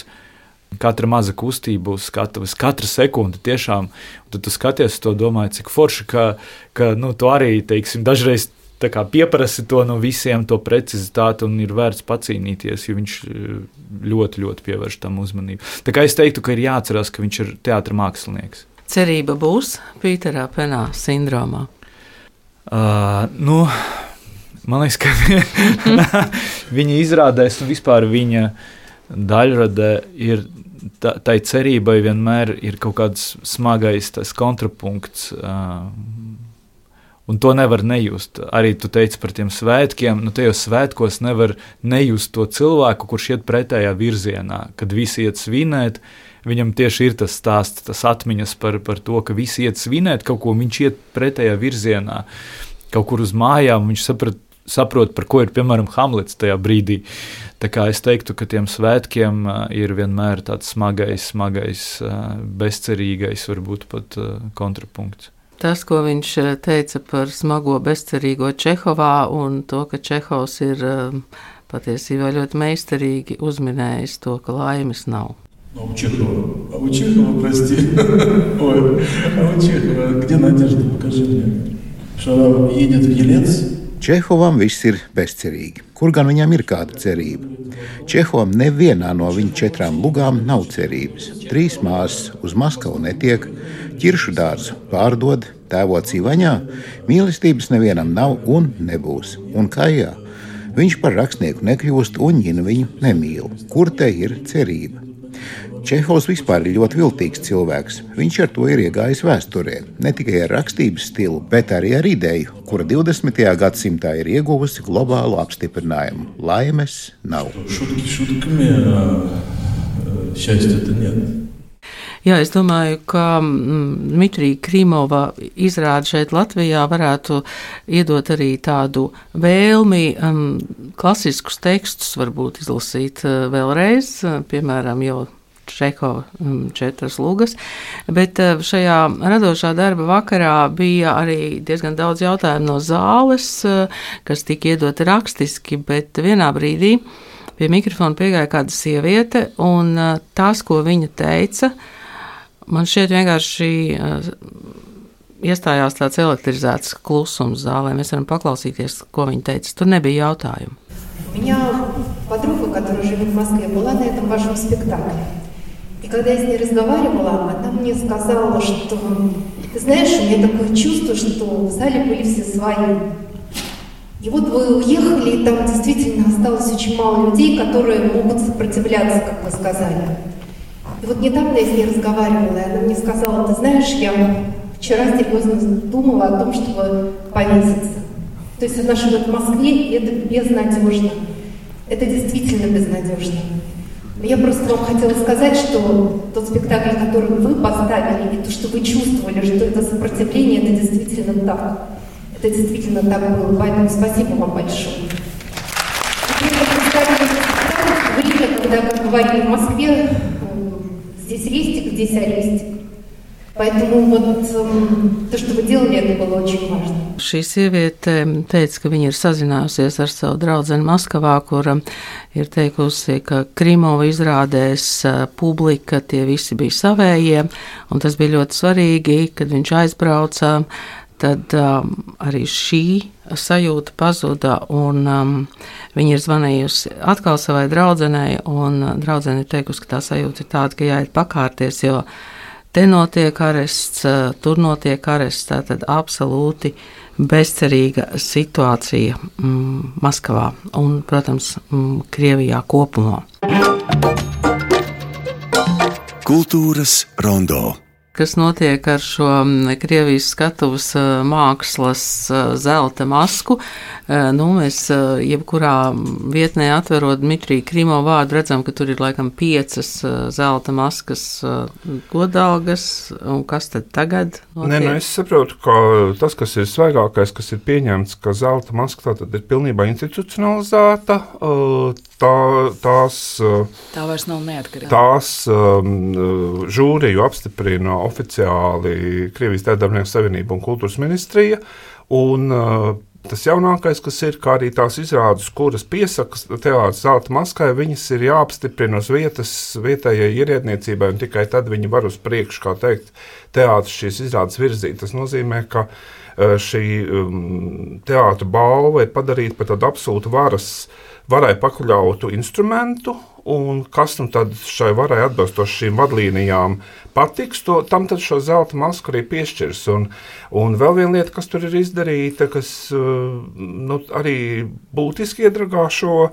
Katra maza kustība uz skatuves, katra sekunde tiešām. Tad tu skaties to, domāji, cik forši, ka, ka nu, tu arī, teiksim, dažreiz pieprasi to no visiem, to precizitāti, un ir vērts pacīnīties, jo viņš eh, ļoti, ļoti pievērš tam uzmanību. Tā kā es teiktu, ka ir jāatcerās, ka viņš ir teātris mākslinieks. Cerība būs Pīterā Penā sindromā. Uh, nu, man liekas, ka viņa izrādēs un vispār viņa daļradē ir tai cerībai vienmēr ir kaut kāds smagais kontrapunkts. Uh, un to nevar nejust. Arī tu teici par tiem svētkiem. Nu, tajos svētkos nevar nejust to cilvēku, kurš iet pretējā virzienā. Kad visi iet svinēt, viņam tieši ir tas stāsts, tas atmiņas par, par to, ka visi iet svinēt kaut ko, viņš iet pretējā virzienā, kaut kur uz mājām. Viņš saprat, saprot, par ko ir piemēram Hamlets tajā brīdī. Uh, Tā kā es teiktu, ka tiem svētkiem ir vienmēr tāds smagais, smagais, bezcerīgais, varbūt pat kontrapunkts. Tas, ko viņš teica par smago bezcerīgo Čehovā un to, ka Čehovs ir patiesībā ļoti meistarīgi uzminējis to, ka laimes nav. А у Чехова, а у Чехова, прости, ой, а у Чехова, где Надежда, покажи мне, что она едет в Елец, Čehovam viss ir bezcerīgi. Kur gan viņam ir kāda cerība? Čehovam nevienā no viņa četrām lugām nav cerības. Trīs māsas uz Maskavu netiek, ķiršu dārzu pārdod, tēvots Ivaņā, mīlestības nevienam nav un nebūs. Un kā jā, viņš par rakstnieku nekļūst un viņa viņu nemīl. Kur te ir cerība? Čehovs vispār ir ļoti viltīgs cilvēks. Viņš ar to ir iegājis vēsturē, ne tikai ar rakstības stilu, bet arī ar ideju, kura 20. gadsimtā ir ieguvusi globālu apstiprinājumu. Laimes nav. Šutki, šutkami, šeit, Jā, es domāju, ka mm, Mitrija Krīmova izrāde šeit Latvijā varētu iedot arī tādu vēlmi um, klasiskus tekstus varbūt izlasīt uh, vēlreiz, uh, piemēram, jau Čehova mm, četras lugas. Bet eh, šajā radošā darba vakarā bija arī diezgan daudz jautājumu no zāles, eh, kas tika iedoti rakstiski, bet vienā brīdī pie mikrofona piegāja kāda sieviete, un eh, tas, ko viņa teica, man šķiet vienkārši iestājās tāds elektrizēts klusums zālē. Mēs varam paklausīties, ko viņa teica. Tur nebija jautājumu. У меня подруга, которая живет в Москве, была на этом вашем спектакле. И когда я с ней разговаривала, она мне сказала, что, ты знаешь, у меня такое чувство, что в зале были все свои. И вот вы уехали, и там действительно осталось очень мало людей, которые могут сопротивляться, как вы сказали. И вот недавно я с ней разговаривала, и она мне сказала, ты знаешь, я вчера серьезно думала о том, чтобы повеситься. То есть она живет в Москве, и это безнадежно. Это действительно безнадежно. Я просто вам хотела сказать, что тот спектакль, который вы поставили, и то, что вы чувствовали, что это сопротивление, это действительно так. Это действительно так было. Поэтому спасибо вам большое. Время, когда, как говорили в Москве, здесь рестик, здесь арестик. Поэтому вот то, что вы делали, это было очень важно. Šī sieviete teica, ka viņa ir sazinājusies ar savu draugu Maskavā, kura ir teikusi, ka Krimova izrādēs publika tie visi bija savējie, un tas bija ļoti svarīgi, kad viņš aizbrauca tad um, arī šī sajūta pazuda. Un, um, viņa ir zvanījusi atkal savai draudzenei, un uh, draudzene ir teikusi, ka tā sajūta ir tāda, ka jāiet pakārties, jo te notiek arests, uh, tur notiek arests. Tā tad absolūti bezcerīga situācija mm, Maskavā un, protams, mm, Krievijā kopumā. Kultūras rondo kas notiek ar šo mm, Krievijas skatuves mākslas zelta masku. Nu, mēs jebkurā vietnē atverot Dmitriju Krimo vārdu, redzam, ka tur ir laikam piecas zelta maskas godalgas. Un kas tad tagad? Notiek? Nē, nu es saprotu, ka tas, kas ir svaigākais, kas ir pieņemts, ka zelta maska tā ir pilnībā institucionalizēta. Tā, tās, tā vairs nav neatkarīga. Tās um, žūriju apstiprina oficiāli Krievijas Tēvdarbnieku Savienība un Kultūras ministrija. Un, uh, Tas jaunākais, kas ir, kā arī tās izrādes, kuras piesakas teātris zelta maskai, viņas ir jāapstiprina uz vietas vietējai ierēdniecībai, un tikai tad viņi var uz priekšu, kā teikt, teātris šīs izrādes virzīt. Tas nozīmē, ka uh, šī um, teātra balva ir padarīta par tādu absolūtu varas, varai pakļautu instrumentu, un kas nu tad šai varai atbilstoši šīm vadlīnijām patiks, to, tam tad šo zelta masku arī piešķirs. Un, un vēl viena lieta, kas tur ir izdarīta, kas uh, nu, arī būtiski iedragā šo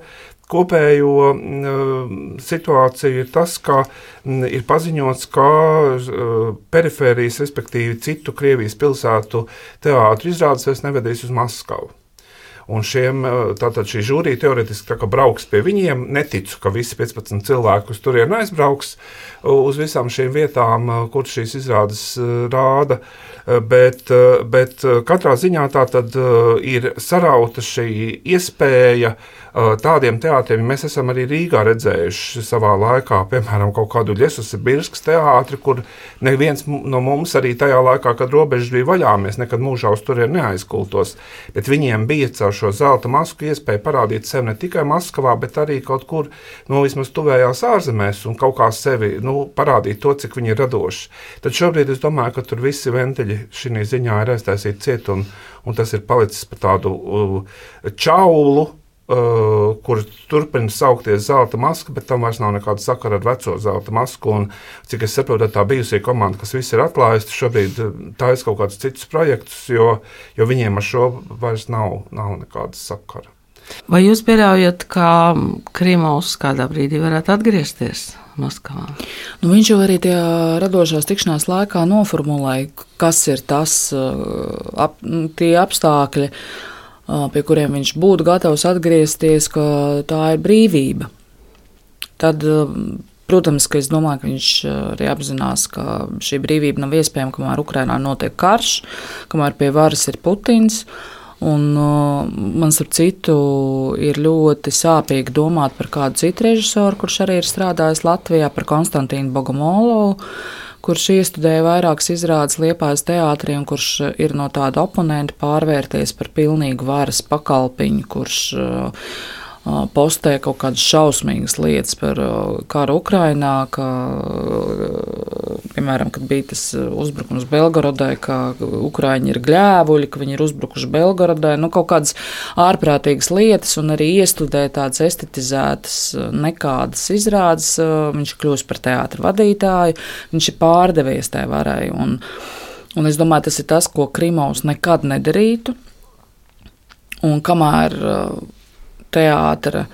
kopējo uh, situāciju ir tas, ka mm, ir paziņots, ka uh, perifērijas, respektīvi citu Krievijas pilsētu teātru izrādes vairs nevedīs uz Maskavu. Un šiem, eh, tātad šī žūrija teorētiski brauks pie viņiem. Neticu, ka visi 15 cilvēki uz turieni aizbrauks uz visām šīm vietām, eh, kur šīs izrādes eh, rāda. Bet, bet katrā ziņā tā tad ir sarauta šī iespēja tādiem teātriem mēs esam arī Rīgā redzējuši savā laikā, piemēram, kaut kādu Liesas Birskas teātri, kur neviens no mums arī tajā laikā, kad robežas bija vaļā, mēs nekad mūžā uz turieni neaizkultos. Bet viņiem bija caur šo zelta masku iespēja parādīt sevi ne tikai Maskavā, bet arī kaut kur, nu, vismaz tuvējās ārzemēs un kaut kā sevi, nu, parādīt to, cik viņi ir radoši. Tad šobrīd es domāju, ka tur visi ventiļi šī ziņā ir aiztaisīti ciet, un, un tas ir palicis par tādu uh, čaulu Uh, kur turpina saukties zelta maska, bet tam vairs nav nekāda sakara ar veco zelta masku. Un, cik es saprotu, tā bijusī komanda, kas viss ir atklājusi, šobrīd uh, taisa kaut kādus citus projektus, jo, jo viņiem ar šo vairs nav, nav nekāda sakara. Vai jūs pieļaujat, ka Krimovs kādā brīdī varētu atgriezties Maskavā? Nu, viņš jau arī tajā radošās tikšanās laikā noformulēja, kas ir tas, uh, ap, tie apstākļi, pie kuriem viņš būtu gatavs atgriezties, ka tā ir brīvība. Tad, protams, ka es domāju, ka viņš arī apzinās, ka šī brīvība nav iespējama, kamēr Ukrainā notiek karš, kamēr pie varas ir Putins. Un, uh, man, starp citu, ir ļoti sāpīgi domāt par kādu citu režisoru, kurš arī ir strādājis Latvijā, par Konstantīnu Bogomolovu, kurš iestudēja vairākas izrādes Liepājas teātrī un kurš ir no tāda oponenta pārvērties par pilnīgu varas pakalpiņu, kurš uh, postē kaut kādas šausmīgas lietas par karu Ukrainā, ka, piemēram, kad bija tas uzbrukums Belgorodai, ka Ukraiņi ir gļēvuļi, ka viņi ir uzbrukuši Belgorodai, nu kaut kādas ārprātīgas lietas un arī iestudē tādas estetizētas nekādas izrādes. Viņš ir kļuvis par teātra vadītāju, viņš ir pārdevies tai varai. Un, un es domāju, tas ir tas, ko Krimovs nekad nedarītu. Un kamēr teātra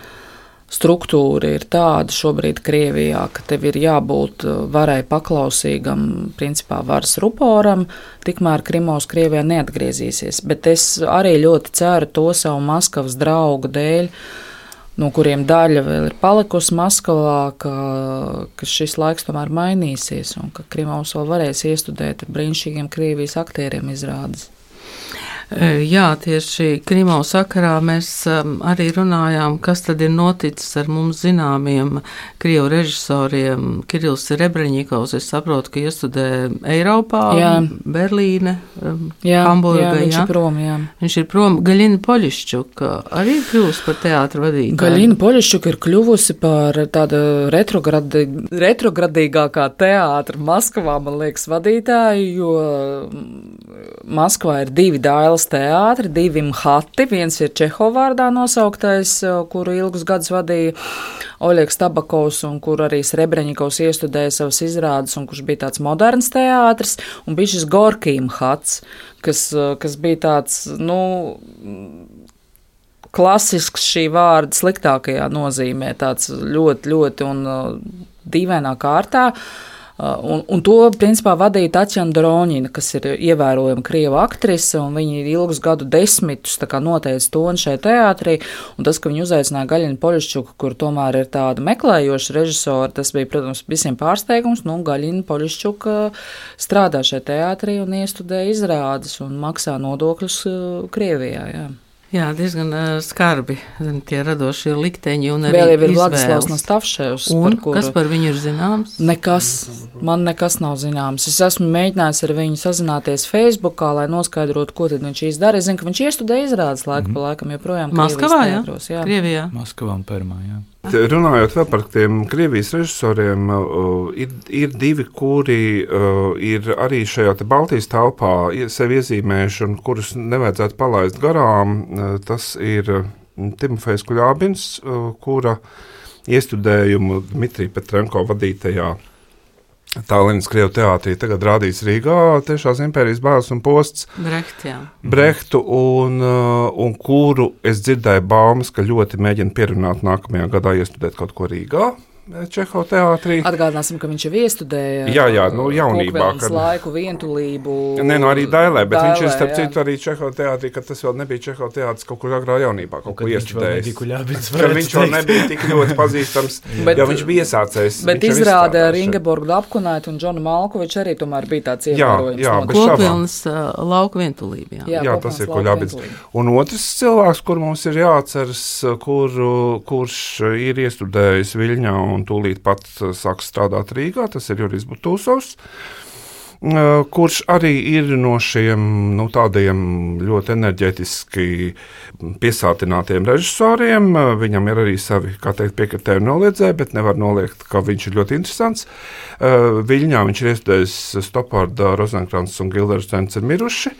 struktūra ir tāda šobrīd Krievijā, ka tev ir jābūt uh, varai paklausīgam, principā varas ruporam, tikmēr Krimovs Krievijā neatgriezīsies. Bet es arī ļoti ceru to savu Maskavas draugu dēļ, no kuriem daļa vēl ir palikusi Maskavā, ka, ka šis laiks tomēr mainīsies un ka Krimovs vēl varēs iestudēt brīnišķīgiem Krievijas aktieriem izrādes. Jā, tieši Krimau sakarā mēs arī runājām, kas tad ir noticis ar mums zināmiem krievu režisoriem. Kirillis Rebreņikovs, es saprotu, ka iestudē Eiropā, jā. Berlīne, jā, Hamburga. Jā, viņš jā. ir prom, jā. Viņš ir prom. Gaļina Poļišķuka arī kļuvusi par teātru vadītāju. Gaļina Poļišķuka ir kļuvusi par tādu retrogradi, retrogradīgākā teātra Maskavā, man liekas, vadītāju, jo Maskavā ir divi dailes teātri, divi mhati. Viens ir Čehovārdā nosauktais, kuru ilgus gadus vadīja Oļegs Tabakovs, un kur arī Srebreņikovs iestudēja savas izrādes, un kurš bija tāds moderns teātris, un bija šis Gorkija mhats, kas, kas bija tāds, nu, klasisks šī vārda sliktākajā nozīmē, tāds ļoti, ļoti un dīvainā kārtā. Uh, un, un to principā vadīja Tatjana Doroņina, kas ir ievērojama krieva aktrise, viņa ilgus gadu desmitus noteica toni šai teātrī. Tas, ka viņi uzaicināja Gaļinu Poļšķuku, kur tomēr ir tāda meklējoša režisora, tas bija, protams, visiem pārsteigums. Nu, Gaļina Poļšķuka strādā šajā teātrī un iestudē izrādes un maksā nodokļus uh, Krievijā. Jā. Jā, diezgan uh, skarbi tie radošie likteņi. Vēl jau ir Vladislavs Nastavševs. Par kuru... Kas par viņu ir zināms? Nekas. Man nekas nav zināms. Es esmu mēģinājis ar viņu sazināties Facebookā, lai noskaidrotu, ko tad viņš izdara. Es zinu, ka viņš iestudē izrādes laiku mm -hmm. pa laikam joprojām. Maskavā, jā? jā? Krievijā. Maskavā un Permā, jā. Runājot par tiem Krievijas režisoriem, ir, ir divi, kuri ir arī šajā Baltijas telpā sevi iezīmējuši un kurus nevajadzētu palaist garām. Tas ir Timofejs Kuļābins, kura iestudējumu Dmitrija Petrenko vadītajā Tallinas Krievijas teātrī tagad rādīs Rīgā, tiešās impērijas bāzes un posts. Brecht, jā. Brehtu, un, uh, un kuru es dzirdēju baumas, ka ļoti mēģina pierunāt nākamajā gadā iestudēt kaut ko Rīgā. Čeho teātrī. Atgādināsim, ka viņš jau iestudēja jā, jā, nu, jaunībā, kad laiku vientulību. Nē, nu arī Dailē, bet dailē, viņš ir starp citu arī Čeho teātrī, ka tas vēl nebija Čeho teātris kaut kur agrā jaunībā, kaut ko iestudējis. Ka viņš vēl nebija tik ļoti pazīstams, bet, jo viņš bija iesācējis. Bet izrāda ar Ingeborgu Apkunaitu un Džonu Malkoviču arī tomēr bija tāds ievērojums. Jā, jā, Kopilns uh, lauku vientulība. Jā, jā, jā tas ir Kuļabins. Un otrs cilvēks, kur mums ir jāatceras, kur, kurš ir iestudējis Viļņā un tūlīt pat uh, sāks strādāt Rīgā. Tas ir Jurijs Butūsovs. Uh, kurš arī ir no šiem nu, tādiem ļoti enerģētiski piesātinātiem režisoriem. Uh, viņam ir arī savi, kā teikt, piekritēji noliedzēji, bet nevar noliegt, ka viņš ir ļoti interesants. Viļņā viņš ir iestudējis Stopārda, Rozenkrants un Gildersens ir miruši.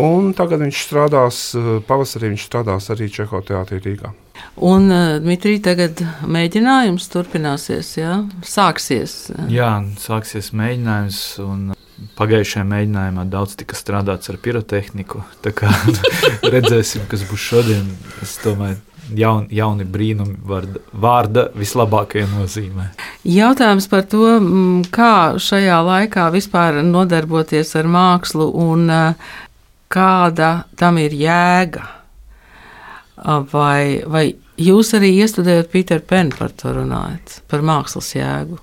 Un tagad viņš strādās, pavasarī viņš strādās arī Čeho teātrī Rīgā. Un, uh, Dmitrij, tagad mēģinājums turpināsies, jā? sāksies. Jā, sāksies mēģinājums. Un... Pagājušajā mēģinājumā daudz tika strādāts ar pirotehniku. Tā kā redzēsim, kas būs šodien. Es domāju, jaun, jauni brīnumi vārda, vārda vislabākajā nozīmē. Jautājums par to, mm, kā šajā laikā vispār nodarboties ar mākslu un kāda tam ir jēga. Vai, vai jūs arī iestudējat Pīteru Penu par to runājat, par mākslas jēgu?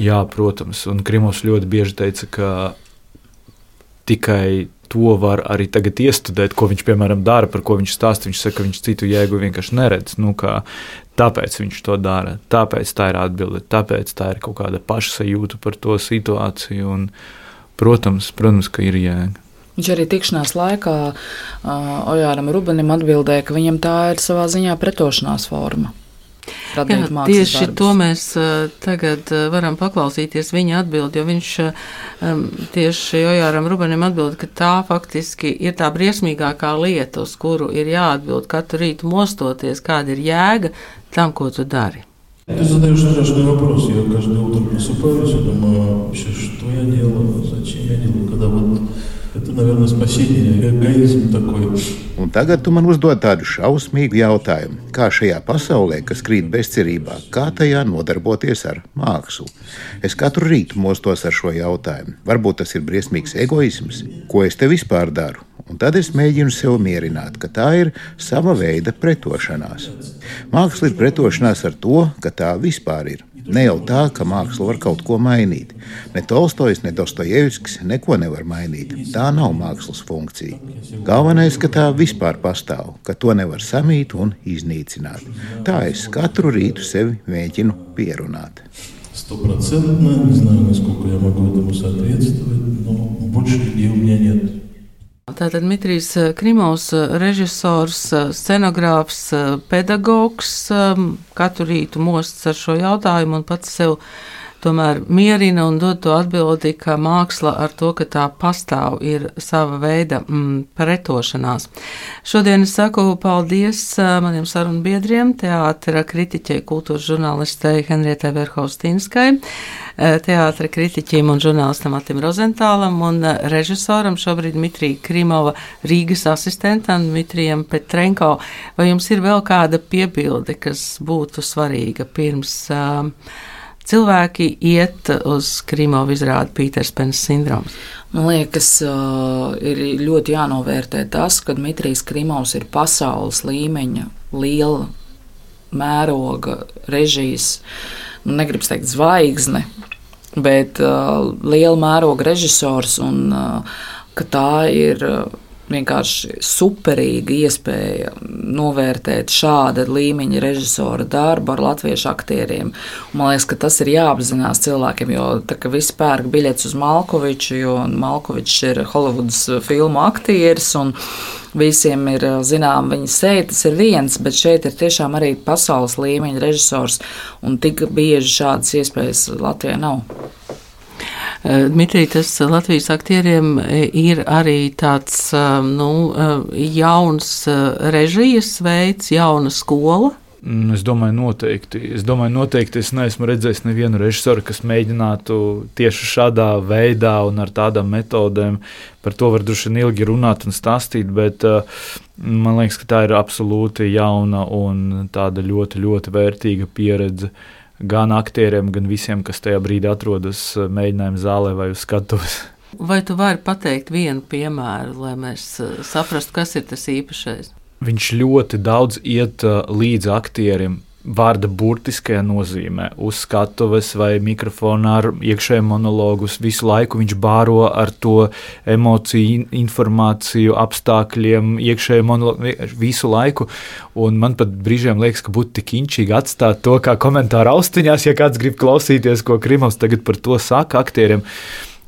Jā, protams, un Krimovs ļoti bieži teica, ka tikai to var arī tagad iestudēt, ko viņš, piemēram, dara, par ko viņš stāsta. Viņš saka, ka viņš citu jēgu vienkārši neredz. Nu, tāpēc viņš to dara, tāpēc tā ir atbilde, tāpēc tā ir kaut kāda pašsajūta par to situāciju. Un, protams, protams, ka ir jēga. Viņš arī tikšanās laikā uh, Ojāram Rubenim atbildēja, ka viņam tā ir savā ziņā pretošanās forma. Jā, tieši darbus. to mēs uh, tagad uh, varam paklausīties viņa atbildi, jo viņš um, tieši Ojāram Rubenim atbild, ka tā faktiski ir tā briesmīgākā lieta, uz kuru ir jāatbild katru rītu mostoties, kāda ir jēga tam, ko tu dari. Ты задаешь страшный вопрос. Я каждое утро просыпаюсь и думаю, вообще, что я делаю, зачем я делаю, когда вот Это, наверное, спасение, egoisms такой. Un tagad tu man uzdod tādu šausmīgu jautājumu. Kā šajā pasaulē, kas krīt bezcerībā, kā tajā nodarboties ar mākslu? Es katru rītu mostos ar šo jautājumu. Varbūt tas ir briesmīgs egoisms, ko es te vispār daru. Un tad es mēģinu sev mierināt, ka tā ir sava veida pretošanās. Māksla ir pretošanās ar to, ka tā vispār ir. Ne jau tā, ka māksla var kaut ko mainīt. Ne Tolstojs, ne Dostojevskis neko nevar mainīt. Tā nav mākslas funkcija. Galvenais, ka tā vispār pastāv, ka to nevar samīt un iznīcināt. Tā es katru rītu sevi mēģinu pierunāt. Стопроцентно, не знаю, насколько я могу этому соответствовать, Tātad Dmitrijs Krimovs, režisors, scenogrāfs, pedagogs, katru rītu mosts ar šo jautājumu un pats sev tomēr mierina un dod to atbildi, ka māksla ar to, ka tā pastāv, ir sava veida mm, pretošanās. Šodien es saku paldies maniem sarunu biedriem, teātra kritiķei, kultūras žurnālistei Henrietai Verhaustinskai, teātra kritiķim un žurnālistam Atim Rozentālam un režisoram šobrīd Dmitrija Krimova Rīgas asistentam Dmitrijam Petrenko. Vai jums ir vēl kāda piebilde, kas būtu svarīga pirms uh, cilvēki iet uz Krīmovu izrādi Pīters Pens sindroms? Man liekas, ir ļoti jānovērtē tas, ka Dmitrijs Krimovs ir pasaules līmeņa liela mēroga režijas, nu, negribas teikt zvaigzne, bet uh, liela mēroga režisors un uh, ka tā ir. Uh, vienkārši superīga iespēja novērtēt šāda līmeņa režisora darbu ar latviešu aktieriem. Man liekas, ka tas ir jāapzinās cilvēkiem, jo visi pērk biļetes uz Malkoviču, jo Malkovičs ir Holivudas filmu aktieris visiem ir zinām viņa seja, tas ir viens, bet šeit ir tiešām arī pasaules līmeņa režisors un tik bieži šādas iespējas Latvijā nav. Eh, Dmitrij, tas Latvijas aktieriem eh, ir arī tāds eh, nu, jauns režijas veids, jauna skola. Mm, es domāju, noteikti. Es domāju, noteikti es neesmu redzējis nevienu režisoru, kas mēģinātu tieši šādā veidā un ar tādām metodēm. Par to var droši vien ilgi runāt un stāstīt, bet man liekas, ka tā ir absolūti jauna un tāda ļoti, ļoti vērtīga pieredze. Uh, gan aktieriem, gan visiem, kas tajā brīdī atrodas eh, mēģinājuma zālē vai uz skatuves. Vai tu vari pateikt vienu piemēru, lai mēs eh, saprastu, kas ir tas īpašais? Viņš ļoti daudz iet eh, līdz aktierim, vārda burtiskajā nozīmē, uz skatuves vai mikrofonā ar iekšēju monologus. Visu laiku viņš bāro ar to emociju, informāciju, apstākļiem, iekšēju monologu visu laiku. Un man pat brīžiem liekas, ka būtu tik inčīgi atstāt to kā komentāru austiņās, ja kāds grib klausīties, ko Krimovs tagad par to saka aktieriem.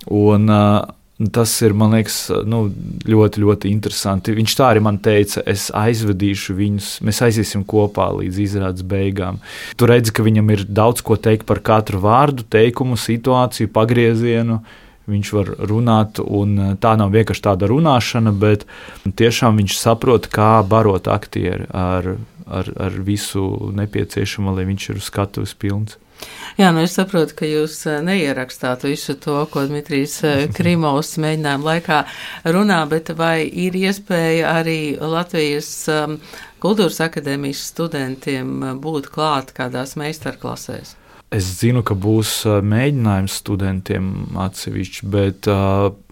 Un, uh, Tas ir, man liekas, nu, ļoti, ļoti interesanti. Viņš tā arī man teica, es aizvedīšu viņus, mēs aiziesim kopā līdz izrādes beigām. Tur redzi, ka viņam ir daudz ko teikt par katru vārdu, teikumu, situāciju, pagriezienu. Viņš var runāt, un tā nav vienkārši tāda runāšana, bet tiešām viņš saprot, kā barot aktieri ar, ar, ar visu nepieciešamo, lai viņš ir uz skatuves pilns. Jā, nu es saprotu, ka jūs eh, neierakstāt visu to, ko Dmitrijs eh, Krimovs mēģinājuma laikā runā, bet vai ir iespēja arī Latvijas um, kultūras akadēmijas studentiem eh, būt klāt kādās meistarklasēs? Es zinu, ka būs mēģinājums studentiem atsevišķi, bet,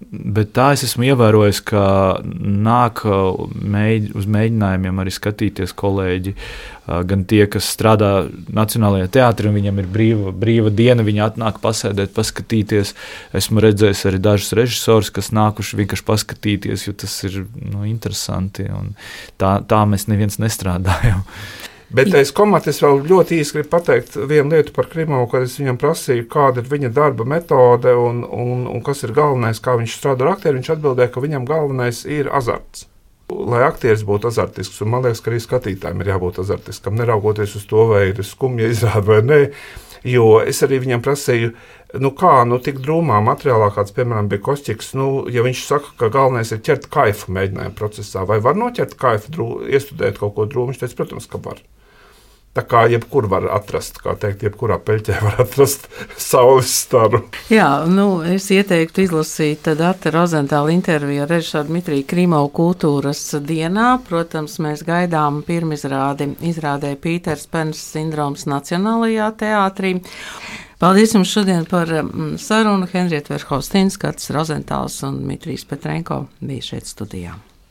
bet tā es esmu ievērojis, ka nāk mēģ, uz mēģinājumiem arī skatīties kolēģi. Gan tie, kas strādā Nacionālajā teātrī, viņiem ir brīva, brīva diena, viņi atnāk pasēdēt, paskatīties. Esmu redzējis arī dažus režisorus, kas nākuši vienkārši paskatīties, jo tas ir nu, interesanti. Tā, tā mēs neviens nestrādājam. Bet es komatis vēl ļoti īsi gribu pateikt vienu lietu par Krimovu, kad es viņam prasīju, kāda ir viņa darba metode un, un, un kas ir galvenais, kā viņš strādā ar aktieriem. Viņš atbildēja, ka viņam galvenais ir azarts. Lai aktieris būtu azartisks, un man liekas, ka arī skatītājiem ir jābūt azartiskam, neraugoties uz to, vai ir skumja izrāda vai nē. Jo es arī viņam prasīju, nu kā, nu tik drūmā materiālā, kāds, piemēram, bija Kostīgs, nu, ja viņš saka, ka galvenais ir ķert kaifu mēģinājuma procesā, vai var noķert kaifu, drū, iestudēt kaut ko drūmu, viņš teica, protams, ka var. Tā kā jebkur var atrast, kā teikt, jebkurā peļķē var atrast saules staru. Jā, nu, es ieteiktu izlasīt Dārta Rozentāla interviju ar režisoru Dmitriju Krimovu kultūras dienā. Protams, mēs gaidām pirmizrādi izrādē Pīters Pens sindroms Nacionālajā teātrī. Paldies jums šodien par mm, sarunu. Henrieta Verhostīns, Kats Rozentāls un Dmitrijs Petrenko bija šeit studijā.